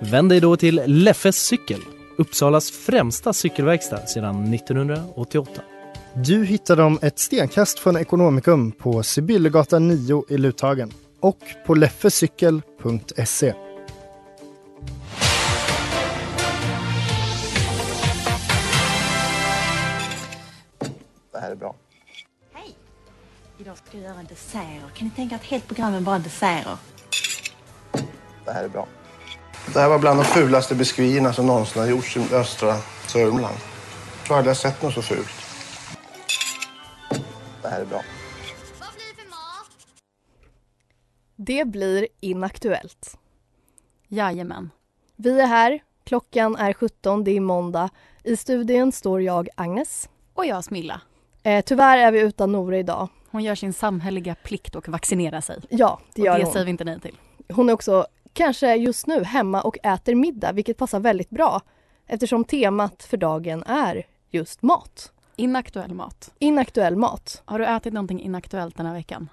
Vänd dig då till Leffes cykel, Uppsalas främsta cykelverkstad sedan 1988. Du hittar dem ett stenkast från Ekonomikum på Sibyllegatan 9 i Luthagen och på leffecykel.se. Det här är bra. Hej! Idag ska jag göra desserter. Kan ni tänka att helt program är bara desserter? Det här är bra. Det här var bland de fulaste biskvierna som någonsin har gjorts i östra Sörmland. Jag tror aldrig jag sett något så fult. Det här är bra. Det blir inaktuellt. Jajamän. Vi är här, klockan är 17, det är måndag. I studion står jag, Agnes. Och jag Smilla. Eh, tyvärr är vi utan Nora idag. Hon gör sin samhälleliga plikt och vaccinerar sig. Ja, det och gör det hon. säger vi inte nej till. Hon är också kanske just nu hemma och äter middag, vilket passar väldigt bra eftersom temat för dagen är just mat. Inaktuell mat. Inaktuell mat. Har du ätit någonting inaktuellt den här veckan?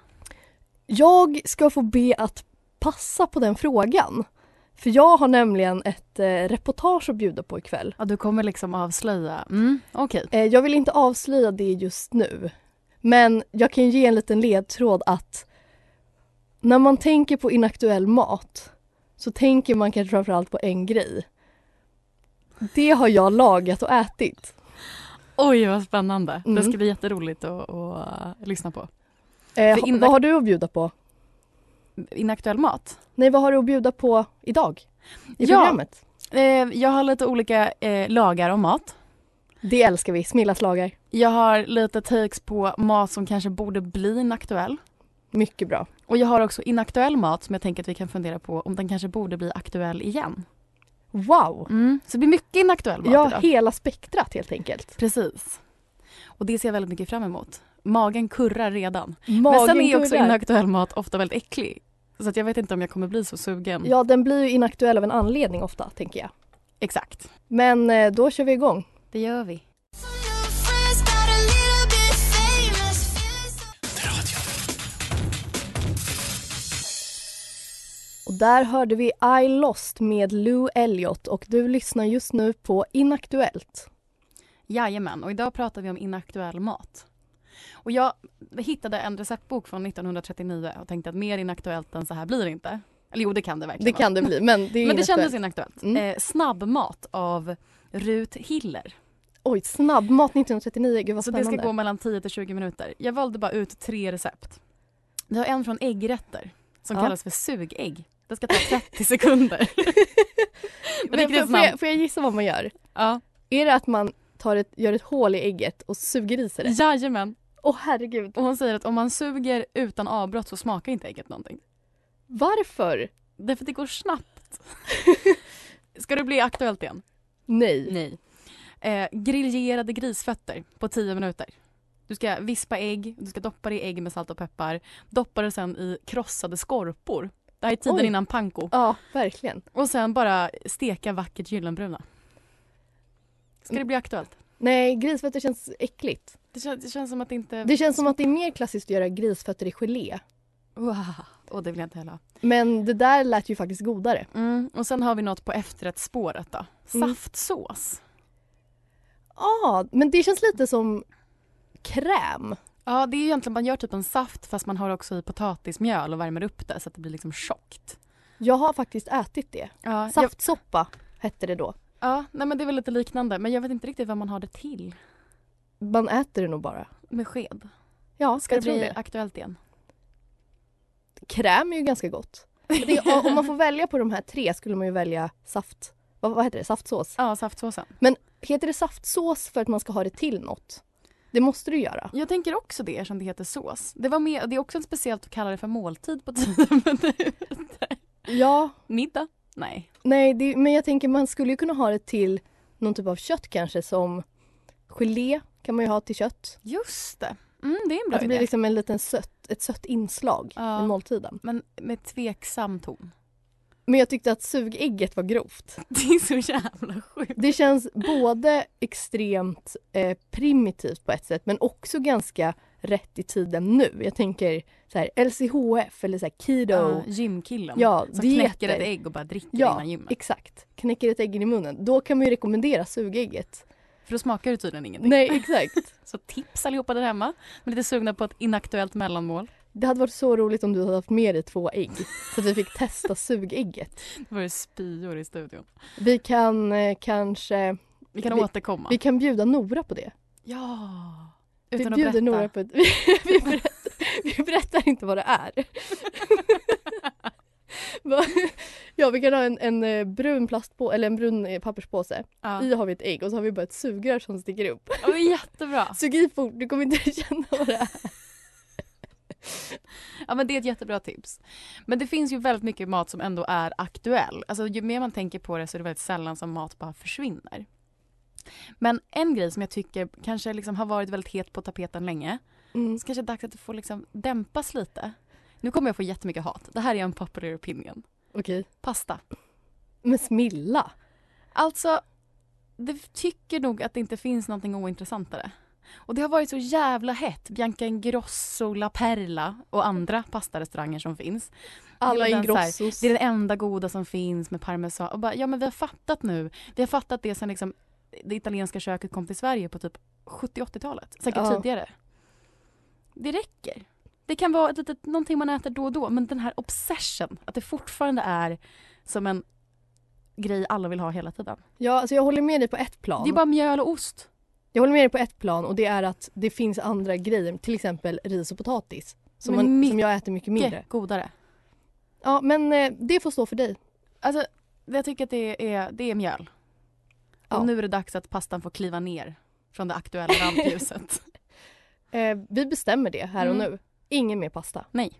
Jag ska få be att passa på den frågan. För jag har nämligen ett eh, reportage att bjuda på ikväll. Ja, du kommer liksom avslöja. Mm, okej. Eh, jag vill inte avslöja det just nu. Men jag kan ge en liten ledtråd att när man tänker på inaktuell mat så tänker man kanske framförallt på en grej. Det har jag lagat och ätit. Oj, vad spännande. Det Mm. ska bli jätteroligt att, att uh, lyssna på. Eh, inak- Vad har du att bjuda på? Inaktuell mat? Nej, vad har du att bjuda på idag? I Ja. programmet? Eh, jag har lite olika eh, lagar om mat. Det älskar vi, Smillas lagar. Jag har lite takes på mat som kanske borde bli inaktuell. Mycket bra. Och jag har också inaktuell mat som jag tänker att vi kan fundera på om den kanske borde bli aktuell igen. Wow! Mm. Så det blir mycket inaktuell mat Ja, idag. hela spektrat helt enkelt. Precis. Och det ser jag väldigt mycket fram emot. Magen kurrar redan. Magen Men sen är också kurrar. inaktuell mat ofta väldigt äcklig. Så att jag vet inte om jag kommer bli så sugen. Ja, den blir ju inaktuell av en anledning ofta, tänker jag. Exakt. Men eh, då kör vi igång. Det gör vi. Och där hörde vi I Lost med Lou Elliott och du lyssnar just nu på Inaktuellt. Jajamän, och idag pratar vi om inaktuell mat. Och jag hittade en receptbok från 1939 och tänkte att mer inaktuellt än så här blir det inte. Eller jo, det kan det verkligen Det kan det bli, men det. Men det kändes inaktuellt. Mm. Eh, snabbmat av Rut Hiller. Oj, snabbmat 1939, gud vad Så det spännande. ska gå mellan 10 till 20 minuter. Jag valde bara ut tre recept. Vi har en från äggrätter som Ja. kallas för sugägg. Det ska ta 30 sekunder. Men Riktigt får, får, jag, får jag gissa vad man gör? Ja. Är det att man tar ett, gör ett hål i ägget och suger i sig det? Jajamän. Åh herregud, Och hon säger att om man suger utan avbrott så smakar inte ägget någonting. varför? Därför att det går snabbt. Ska det bli aktuellt igen? Nej. Nej. Eh, griljerade grisfötter på 10 minuter. Du ska vispa ägg, du ska doppa det i ägg med salt och peppar. Doppa det sen i krossade skorpor. Det här är tiden Oj. innan panko. Ja, verkligen. Och sen bara steka vackert gyllenbruna. Ska det bli aktuellt? Nej, grisfötter känns äckligt. Det, kän- det känns som att det inte... Det känns som att det är mer klassiskt att göra grisfötter i gelé. Wow. Och det vill jag inte heller ha. Men det där lät ju faktiskt godare. Mm. Och sen har vi något på efterrättsspåret då. Mm. Saftsås. Ja, men det känns lite som kräm. Ja, det är egentligen man gör typ en saft fast man har också i potatismjöl och värmer upp det så att det blir liksom tjockt. Jag har faktiskt ätit det. Ja, jag, Saftsoppa hette det då. ja nej, men det är väl lite liknande men jag vet inte riktigt vad man har det till. Man äter det nog bara. Med sked. Ja, Ska jag det bli det. aktuellt igen? Kräm är ju ganska gott. Men är- om man får välja på de här tre skulle man ju välja saft. Vad, vad heter det? Saftsås? Ja, saftsåsen. Heter det saftsås för att man ska ha det till något? Det måste du göra. Jag tänker också det eftersom det heter sås. Det, var med, det är också speciellt att kalla det för måltid på tio minuter. Ja, Middag. Nej. Nej, det, men jag tänker man skulle ju kunna ha det till någon typ av kött kanske som gelé kan man ju ha till kött. Just det. Mm, det är en bra Att det blir idé. liksom en liten sött, ett sött inslag Ja. i måltiden. Men med tveksam ton. Men jag tyckte att sugägget var grovt. Det är så jävla sjukt. Det känns både extremt eh, primitivt på ett sätt men också ganska rätt i tiden nu. Jag tänker så här LCHF eller så här keto. Ja, gymkillen Ja, som dieter. knäcker ett ägg och bara dricker Ja, innan gymmet. exakt. Knäcker ett ägg in i munnen. Då kan man ju rekommendera sugägget. För då smakar det tydligen ingenting. Nej, exakt. Så tips allihopa där hemma. Med lite sugna på ett inaktuellt mellanmål. Det hade varit så roligt om du hade haft med dig två ägg så att vi fick testa sugägget. Det var det spyor i studion. Vi kan eh, kanske... Vi kan Vi- återkomma. Vi kan bjuda Nora på det. Ja. Vi Utan att bjuder berätta. Nora på ett... vi, berättar, vi berättar inte vad det är. Ja, vi kan ha en, en eh, brun plastpåse, eller en brun eh, papperspåse. Ja. I har vi ett ägg och så har vi bara ett sugrör som sticker upp. Ja, jättebra. Sug i fort, du kommer inte känna vad det är. Ja men det är ett jättebra tips. Men det finns ju väldigt mycket mat som ändå är aktuell. Alltså ju mer man tänker på det så är det väldigt sällan som mat bara försvinner. Men en grej som jag tycker kanske liksom har varit väldigt het på tapeten länge. Mm. Så kanske är dags att det får liksom dämpas lite. Nu kommer jag få jättemycket hat. Det här är en popular opinion. Okej. Pasta. Men Smilla. Alltså, det tycker nog att det inte finns någonting ointressantare. Och det har varit så jävla hett. Bianca Ingrosso, La Perla och andra pastarestauranger som finns. Alla den här- Ingrossos. Det är den enda goda som finns med parmesan. Och bara, ja men vi har fattat nu. Vi har fattat det sen liksom det italienska köket kom till Sverige på typ 70-80-talet. Säkert Ja. tidigare. Det räcker. Det kan vara ett litet, någonting man äter då och då men den här obsession, att det fortfarande är som en grej alla vill ha hela tiden. Ja, alltså jag håller med dig på ett plan. Det är bara mjöl och ost. Jag håller med dig på ett plan och det är att det finns andra grejer, till exempel ris och potatis. Som, man, som jag äter mycket mindre. Godare. Ja, men eh, det får stå för dig. Alltså, jag tycker att det är, det är mjöl. Ja. Och nu är det dags att pastan får kliva ner från det aktuella rampljuset. Eh, vi bestämmer det här och Mm. nu. Ingen mer pasta. Nej.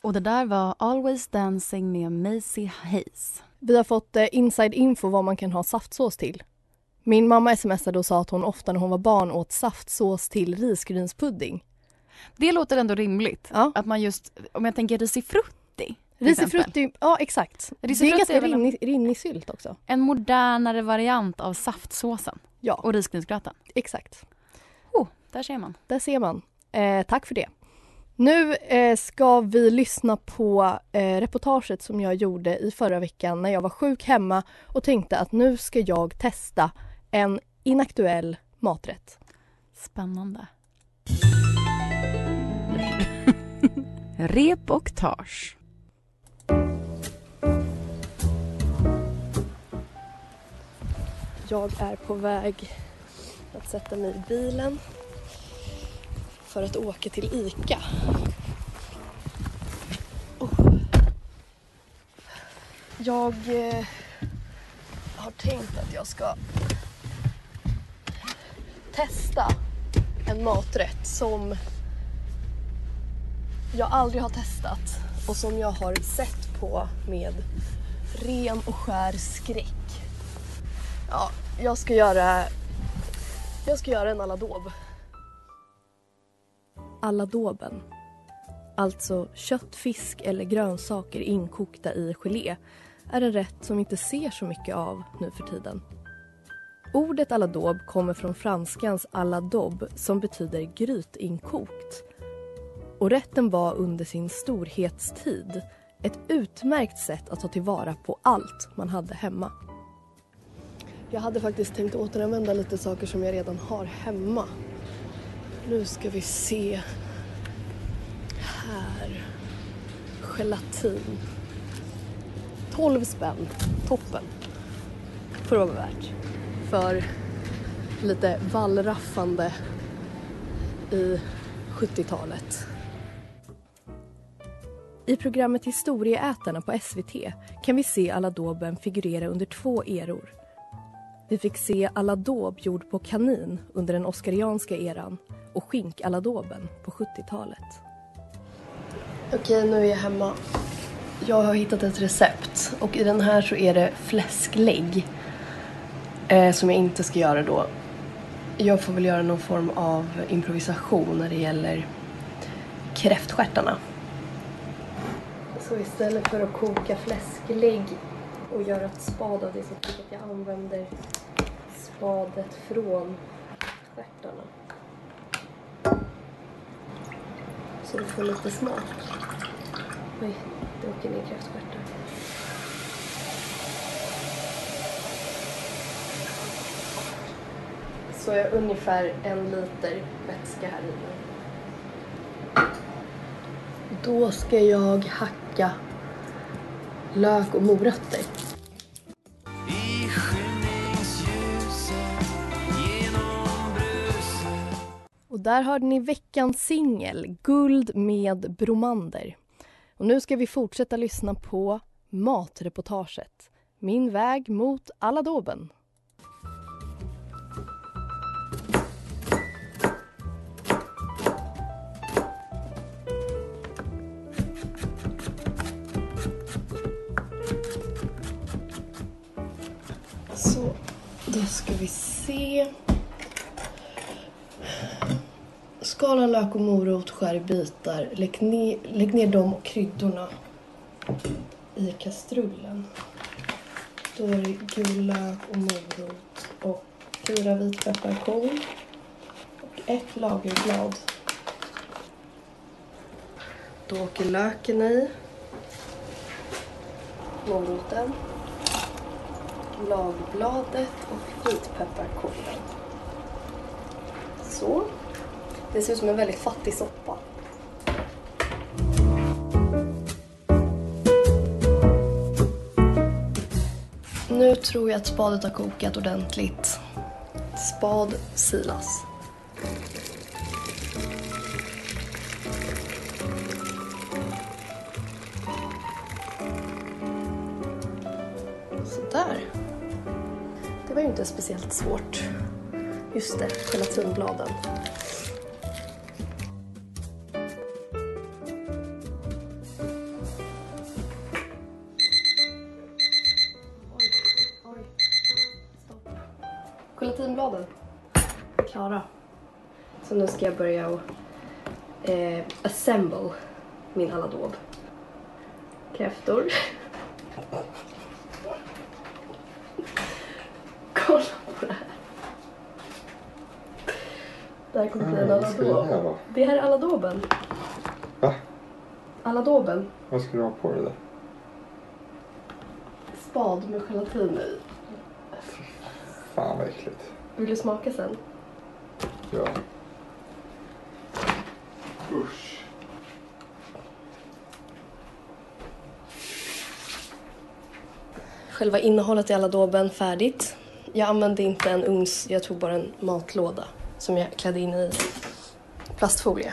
Och det där var Always Dancing med Macy Hayes. Vi har fått eh, inside info vad man kan ha saftsås till. Min mamma smsade och sa att hon ofta när hon var barn åt saftsås till risgrynspudding. Det låter ändå rimligt. Ja. Att man just, om jag tänker risifrutti. Risifrutti, ja exakt. Det är Risifrutti ganska är en- rinnig, rinnig sylt också. En modernare variant av saftsåsen Ja, och risgrynsgröten. exakt. Oh, där ser man. Där ser man. Eh, tack för det. Nu eh, ska vi lyssna på eh, reportaget som jag gjorde i förra veckan när jag var sjuk hemma och tänkte att nu ska jag testa en inaktuell maträtt. Spännande. Rep och tars. Jag är på väg att sätta mig i bilen för att åka till ICA. Oh. Jag eh, har tänkt att jag ska testa en maträtt som jag aldrig har testat och som jag har sett på med ren och skär skräck. Ja, jag ska göra... Jag ska göra en aladåb. Aladoben. Alltså kött, fisk eller grönsaker inkokta i gelé är en rätt som vi inte ser så mycket av nu för tiden. Ordet aladob kommer från franskans aladob som betyder grytinkokt. Och rätten var under sin storhetstid ett utmärkt sätt att ta tillvara på allt man hade hemma. Jag hade faktiskt tänkt återanvända lite saker som jag redan har hemma. Nu ska vi se. Här. Gelatin. 12 spänn. Toppen. Får det vara värt. För lite wallraffande i 70-talet. I programmet Historieätarna på SVT kan vi se aladoben figurera under två eror. Vi fick se aladob gjord på kanin under den oskarianska eran och skinkaladoben på 70-talet. Okej, nu är jag hemma. Jag har hittat ett recept och i den här så är det fläsklägg eh, som jag inte ska göra då. Jag får väl göra någon form av improvisation när det gäller kräftstjärtarna. Så istället för att koka fläsklägg och göra ett spad av det så jag att jag använder spadet från stjärtarna. Så du får lite smak. Oj, det åker ner kräftstjärtar. Så jag har ungefär en liter vätska här inne. Då ska jag hacka lök och morötter. Och där hörde ni veckans singel, Guld med Bromander. Och nu ska vi fortsätta lyssna på matreportaget. Min väg mot Aladoben. Så, då ska vi se. Skala lök och morot, skär i bitar. Lägg ner, lägg ner dem och kryddorna i kastrullen. Då är det gul lök och morot och fyra vitpepparkorn och ett lagerblad. Då åker löken i. Moroten. Lagerbladet och vitpepparkornen. Så. Det ser ut som en väldigt fattig soppa. Nu tror jag att spadet har kokat ordentligt. Spad silas. Sådär. Det var ju inte speciellt svårt. Just det, gelatinbladen. Ska jag börja och, eh, assemble min aladåb. Kräftor. Kolla på det här. Det här kommer bli en det här aladåb. Det här är aladåben. Va? Aladåben. Vad ska du ha på det där? Spad med gelatin i. Fan vad äckligt. Vill du smaka sen? Ja. Själva innehållet i aladåben färdigt. Jag använde inte en ugns, jag tog bara en matlåda som jag klädde in i plastfolie.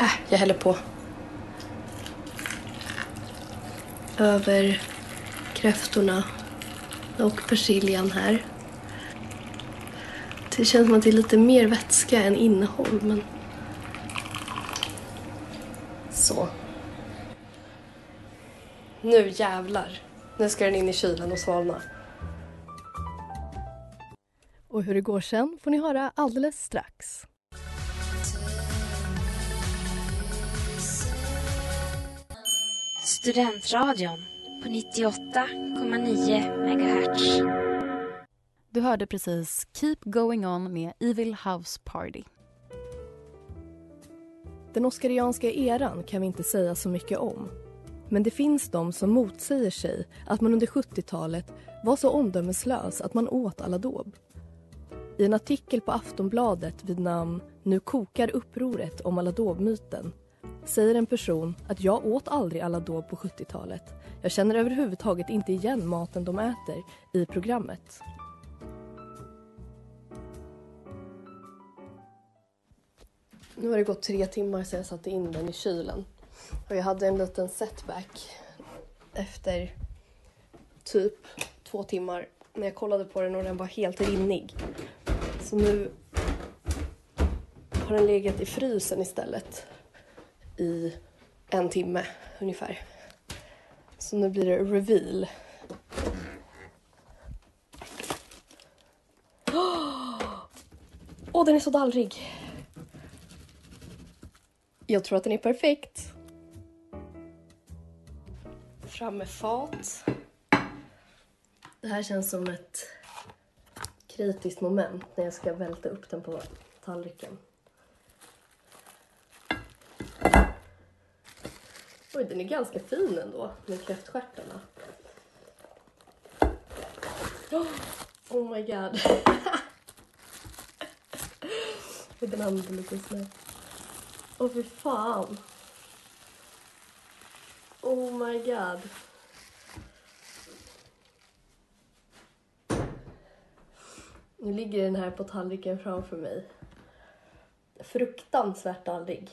Äh, jag häller på. Över kräftorna och persiljan här. Det känns som att det är lite mer vätska än innehåll, men... Så. Nu jävlar. Nu ska den in i kylen och svalna. Och hur det går sen får ni höra alldeles strax. Studentradion på 98,9 MHz. Du hörde precis Keep Going On med Evil House Party. Den oskarianska eran kan vi inte säga så mycket om. Men det finns de som motsäger sig att man under 70-talet var så omdömeslös att man åt aladåb. I en artikel på Aftonbladet vid namn Nu kokar upproret om aladåbmyten säger en person att jag åt aldrig aladåb på 70-talet. Jag känner överhuvudtaget inte igen maten de äter i programmet. Nu har det gått tre timmar sedan jag satte in den i kylen. Och jag hade en liten setback efter typ två timmar när jag kollade på den och den var helt rinnig. Så nu har den legat i frysen istället i en timme ungefär. Så nu blir det reveal. Åh, den är så dallrig. Jag tror att den är perfekt. Fram med fat. Det här känns som ett kritiskt moment när jag ska välta upp den på tallriken. Oj, den är ganska fin ändå med kräftstjärtarna. Oh, oh my god. den andra lite snett. Åh fy fan. Oh my god. Nu ligger den här på tallriken framför mig. Fruktansvärt dallrig.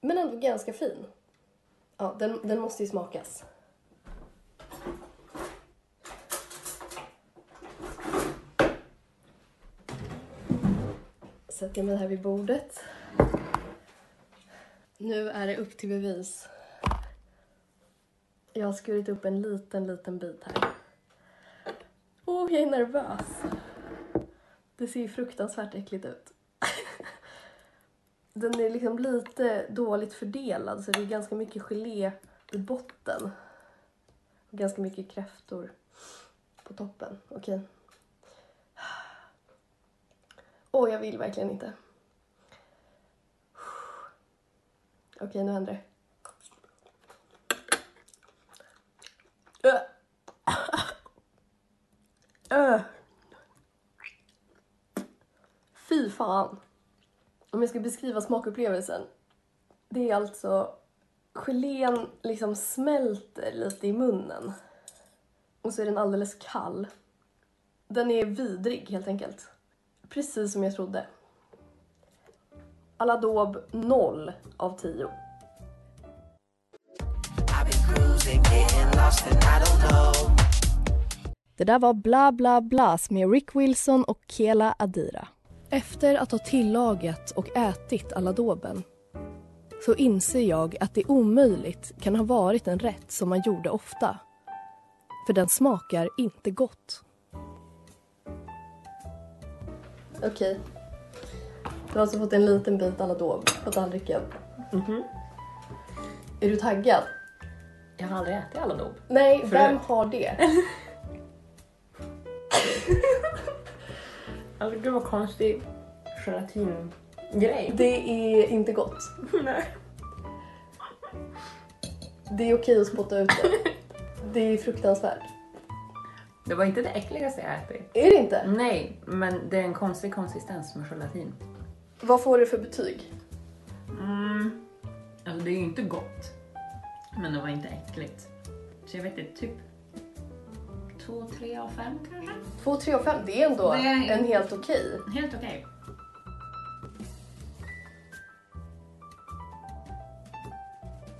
Men ändå ganska fin. Ja, den, den måste ju smakas. Sätter jag mig här vid bordet. Nu är det upp till bevis. Jag har skurit upp en liten, liten bit här. Åh, oh, jag är nervös. Det ser ju fruktansvärt äckligt ut. Den är liksom lite dåligt fördelad så det är ganska mycket gelé i botten. Och ganska mycket kräftor på toppen. Okej. Åh, oh, jag vill verkligen inte. Okej, nu händer det. Uh. Öh. Fy fan. Om jag ska beskriva smakupplevelsen. Det är alltså gelén liksom smälter lite i munnen. Och så är den alldeles kall. Den är vidrig helt enkelt. Precis som jag trodde. Aladåb 0 av 10. Det där var Bla Bla Blas med Rick Wilson och Kela Adira. Efter att ha tillagat och ätit aladåben så inser jag att det omöjligt kan ha varit en rätt som man gjorde ofta. För den smakar inte gott. Okej. Okay. Du har alltså fått en liten bit aladåb på tallriken. Mm -hmm. Är du taggad? Jag har aldrig ätit aladåb. Nej, För vem har det? alltså gud vad konstig gelatingrej. Det är inte gott. Nej. Det är okej att spotta ut det. Det är fruktansvärt. Det var inte det äckligaste jag ätit. Är det inte? Nej, men det är en konstig konsistens med gelatin. Vad får du för betyg? Mm, alltså det är ju inte gott. Men det var inte äckligt. Så jag vet inte, typ 2, 3 av 5 kanske? 2, 3 av 5, det är ändå det är en helt okej. Helt okej.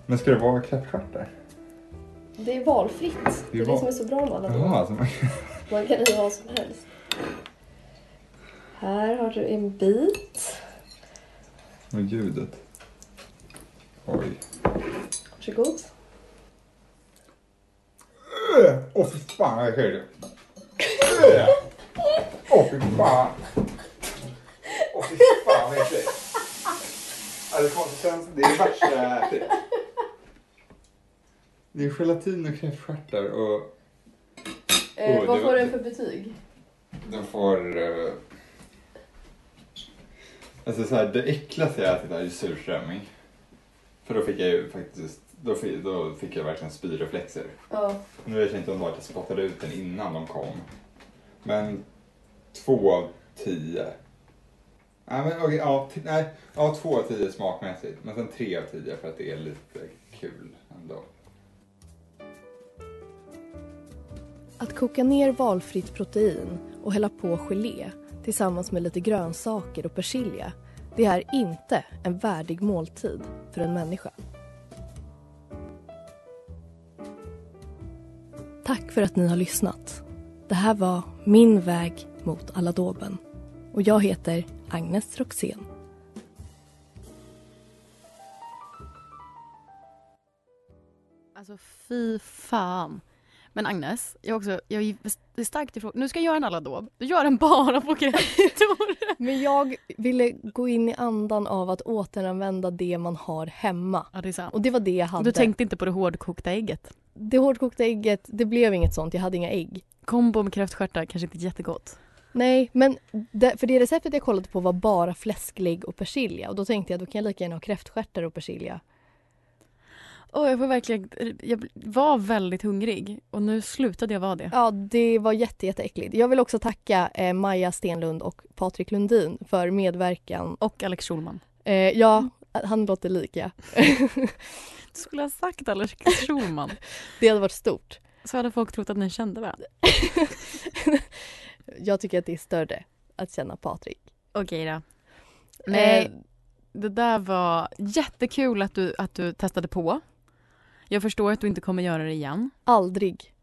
Men ska det vara kräftstjärtar? Det är valfritt. Det är, det, är det som är så bra med alla Jaha, alltså man... man kan i vad som helst. Här har du en bit. Och ljudet. Oj. Varsågod. Åh oh, fy fan vad äckligt. Åh fy fan. Åh fy fan vad äckligt. Konsistens, det är det värsta jag ätit. Det är gelatin och kräftstjärtar och... Eh, oh, vad får den för betyg? Den får... Uh... Alltså så här, det äckligaste jag ätit är ju surströmming. För då fick jag ju faktiskt, då fick, då fick jag verkligen spyreflexer. Ja. Nu vet jag inte om det var att jag spottade ut den innan de kom. Men två av tio. Nej, men okej, ja, nej, ja, två av tio smakmässigt. Men sen tre av tio för att det är lite kul ändå. Att koka ner valfritt protein och hälla på gelé tillsammans med lite grönsaker och persilja det är inte en värdig måltid för en människa. Tack för att ni har lyssnat. Det här var Min väg mot aladåben och jag heter Agnes Roxén. Alltså fy fan. Men Agnes, jag, också, jag är starkt ifrån. Nu ska jag göra en aladåb. Du gör den bara på kräftor. Men jag ville gå in i andan av att återanvända det man har hemma. Ja, det är sant. Och det var det jag hade. Du tänkte inte på det hårdkokta ägget? Det hårdkokta ägget, det blev inget sånt. Jag hade inga ägg. Kombo med kräftstjärtar kanske inte jättegott. Nej, men det, för det receptet jag kollade på var bara fläsklägg och persilja. Och då tänkte jag då kan jag lika gärna ha kräftstjärtar och persilja. Oh, jag, var verkligen, jag var väldigt hungrig och nu slutade jag vara det. Ja, det var jätte, jätteäckligt. Jag vill också tacka eh, Maja Stenlund och Patrik Lundin för medverkan. Och Alex Schulman. Eh, ja, han låter lika. du skulle ha sagt Alex Schulman. det hade varit stort. Så hade folk trott att ni kände varandra. jag tycker att det är större att känna Patrik. Okej då. Nej, eh, det där var jättekul att du, att du testade på. Jag förstår att du inte kommer göra det igen. Aldrig.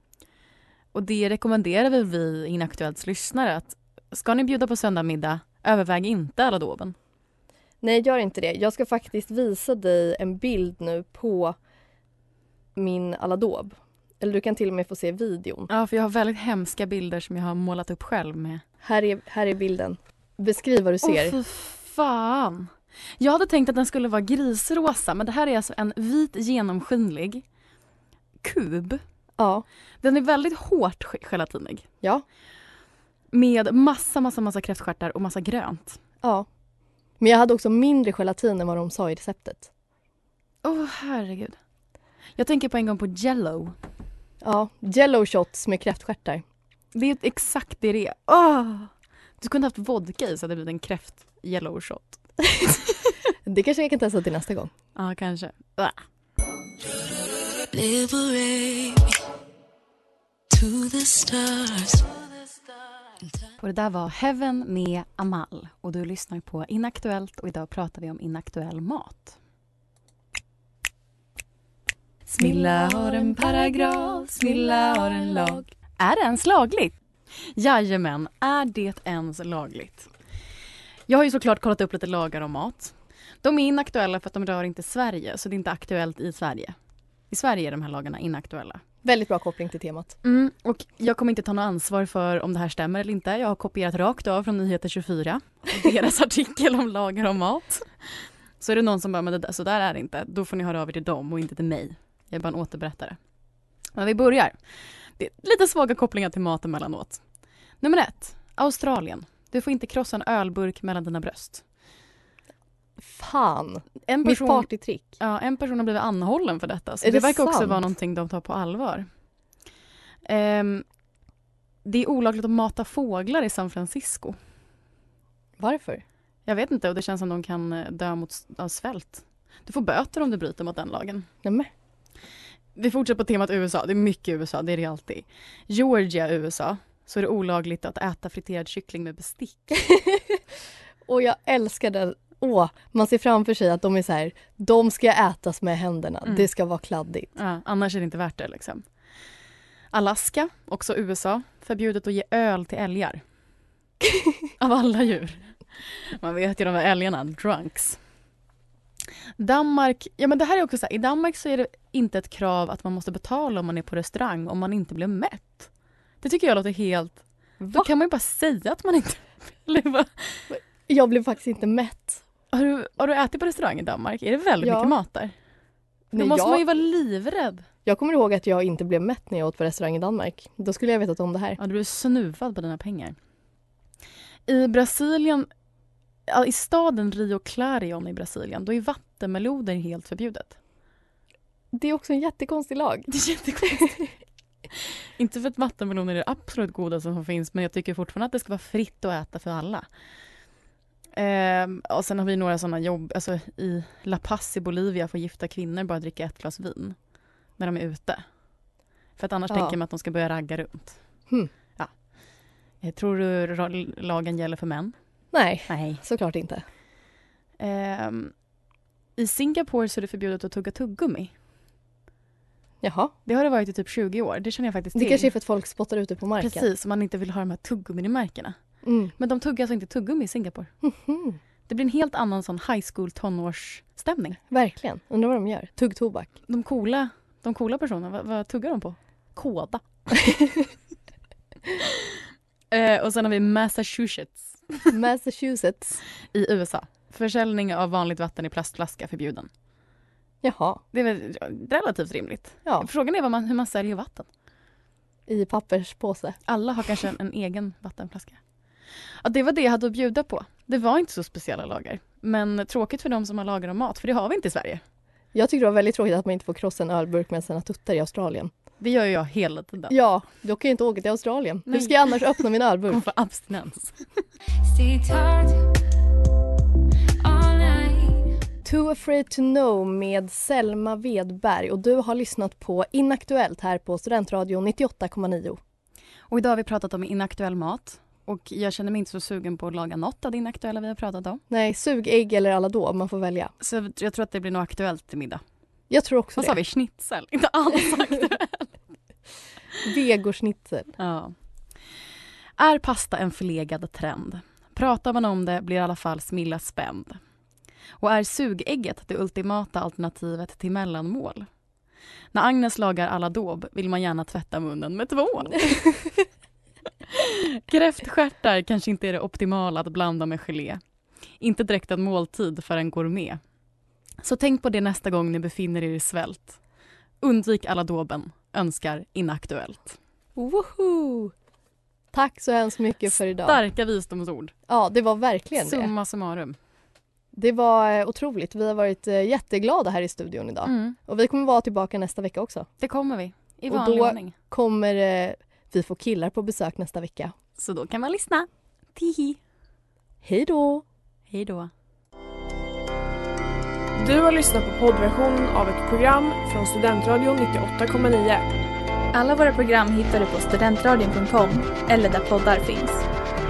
Och det rekommenderar vi, Inaktuellts lyssnare att ska ni bjuda på söndagmiddag, överväg inte aladåben. Nej, gör inte det. Jag ska faktiskt visa dig en bild nu på min aladåb. Eller du kan till och med få se videon. Ja, för jag har väldigt hemska bilder som jag har målat upp själv med. Här är, här är bilden. Beskriv vad du ser. Åh, oh, fan! Jag hade tänkt att den skulle vara grisrosa men det här är alltså en vit genomskinlig kub. Ja. Den är väldigt hårt gelatinig. Ja. Med massa, massa, massa kräftstjärtar och massa grönt. Ja. Men jag hade också mindre gelatin än vad de sa i receptet. Åh oh, herregud. Jag tänker på en gång på jello. Ja, jello shots med kräftstjärtar. Det är exakt det det är. Oh! Du kunde haft vodka i så hade det blivit en kräft yellow shot. det kanske jag kan testa till nästa gång. Ja, kanske. Ah. Och det där var Heaven med Amal och du lyssnar på Inaktuellt och idag pratar vi om inaktuell mat. Smilla har en paragraf, Smilla har en lag. Är det ens lagligt? Jajamän, är det ens lagligt? Jag har ju såklart kollat upp lite lagar om mat. De är inaktuella för att de rör inte Sverige, så det är inte aktuellt i Sverige. I Sverige är de här lagarna inaktuella. Väldigt bra koppling till temat. Mm, och jag kommer inte ta något ansvar för om det här stämmer eller inte. Jag har kopierat rakt av från Nyheter 24, deras artikel om lagar om mat. Så är det någon som bara, men det så där är det inte, då får ni höra av er till dem och inte till mig. Jag är bara en återberättare. Men vi börjar. Det är lite svaga kopplingar till mat emellanåt. Nummer ett, Australien. Du får inte krossa en ölburk mellan dina bröst. Fan, en person, mitt partytrick. Ja, en person har blivit anhållen för detta. Så det, det verkar sant? också vara någonting de tar på allvar. Um, det är olagligt att mata fåglar i San Francisco. Varför? Jag vet inte och det känns som de kan eh, dö mot, av svält. Du får böter om du bryter mot den lagen. Nämen. Vi fortsätter på temat USA. Det är mycket USA, det är det alltid. Georgia, USA så är det olagligt att äta friterad kyckling med bestick. och jag älskar den. Åh, man ser framför sig att de är så här, de ska ätas med händerna. Mm. Det ska vara kladdigt. Ja, annars är det inte värt det liksom. Alaska, också USA, förbjudet att ge öl till älgar. Av alla djur. Man vet ju de här älgarna, drunks. Danmark, ja men det här är också så här, i Danmark så är det inte ett krav att man måste betala om man är på restaurang om man inte blir mätt. Det tycker jag låter helt... Va? Då kan man ju bara säga att man inte. Jag blev faktiskt inte mätt. Har du, har du ätit på restaurang i Danmark? Är det väldigt ja. mycket mat där? Då Nej, måste jag, man ju vara livrädd. Jag kommer ihåg att jag inte blev mätt när jag åt på restaurang i Danmark. Då skulle jag vetat om det här. Ja, du blev snuvad på dina pengar. I Brasilien, i staden Rio Clarion i Brasilien, då är vattenmeloner helt förbjudet. Det är också en jättekonstig lag. Det är jättekonstigt. Inte för att vattenmeloner är det absolut godaste som finns men jag tycker fortfarande att det ska vara fritt att äta för alla. Eh, och sen har vi några sådana jobb, alltså i La Paz i Bolivia får gifta kvinnor bara dricka ett glas vin när de är ute. För att annars ja. tänker man att de ska börja ragga runt. Hmm. Ja. Jag tror du lagen gäller för män? Nej, Nej. såklart inte. Eh, I Singapore så är det förbjudet att tugga tuggummi. Jaha. Det har det varit i typ 20 år. Det känner jag faktiskt till. Det kanske är för att folk spottar ute på marken. Precis, man inte vill ha de här tuggummi-märkena. Mm. Men de tuggar alltså inte tuggummi i Singapore. Mm. Det blir en helt annan sån high school tonårsstämning. Verkligen. Undrar vad de gör. Tuggtobak. De coola De coola personerna, vad, vad tuggar de på? Kåda. eh, och sen har vi Massachusetts Massachusetts. i USA. Försäljning av vanligt vatten i plastflaska förbjuden. Jaha, Det är väl relativt rimligt. ja. Frågan är man, hur man säljer vatten. I papperspåse. Alla har kanske en, en egen vattenflaska. Ja, det var det jag hade att bjuda på. Det var inte så speciella lager. Men tråkigt för de som har lager av mat, för det har vi inte i Sverige. Jag tycker det var väldigt tråkigt att man inte får krossa en ölburk med sina tuttar i Australien. Det gör ju jag hela tiden. Ja, då kan jag inte åka till Australien. Hur Nej. ska jag annars öppna min ölburk? får abstinens. Too afraid to know med Selma Wedberg och du har lyssnat på Inaktuellt här på Studentradion 98,9. Och idag har vi pratat om inaktuell mat. Och jag känner mig inte så sugen på att laga något av det inaktuella vi har pratat om. Nej, sug ägg eller alla då, man får välja. Så jag tror att det blir nog aktuellt till middag. Jag tror också Vad sa det. vi? Schnitzel? Inte alls aktuellt. Vegoschnitzel. ja. Är pasta en förlegad trend? Pratar man om det blir i alla fall Smilla spänd. Och är sugägget det ultimata alternativet till mellanmål? När Agnes lagar alla vill man gärna tvätta munnen med tvål. Kräftstjärtar kanske inte är det optimala att blanda med gelé. Inte direkt en måltid för en gourmet. Så tänk på det nästa gång ni befinner er i svält. Undvik alla dauben. Önskar inaktuellt. Woho! Tack så hemskt mycket för idag. Starka visdomsord. Ja, det var verkligen det. Summa summarum. Det var eh, otroligt. Vi har varit eh, jätteglada här i studion idag. Mm, Och vi kommer vara tillbaka nästa vecka också. det kommer vi. I Och vanlig då- ordning. Kommer eh, vi få killar på besök nästa vecka. Så då kan man lyssna. Tihi. Hej då! Hej då. Du har lyssnat på poddversionen av ett program från Studentradion 98,9. Alla våra program hittar du på studentradion.com eller där poddar finns.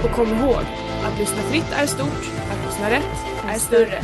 Och kom ihåg, att lyssna fritt är stort, att lyssna rätt är större.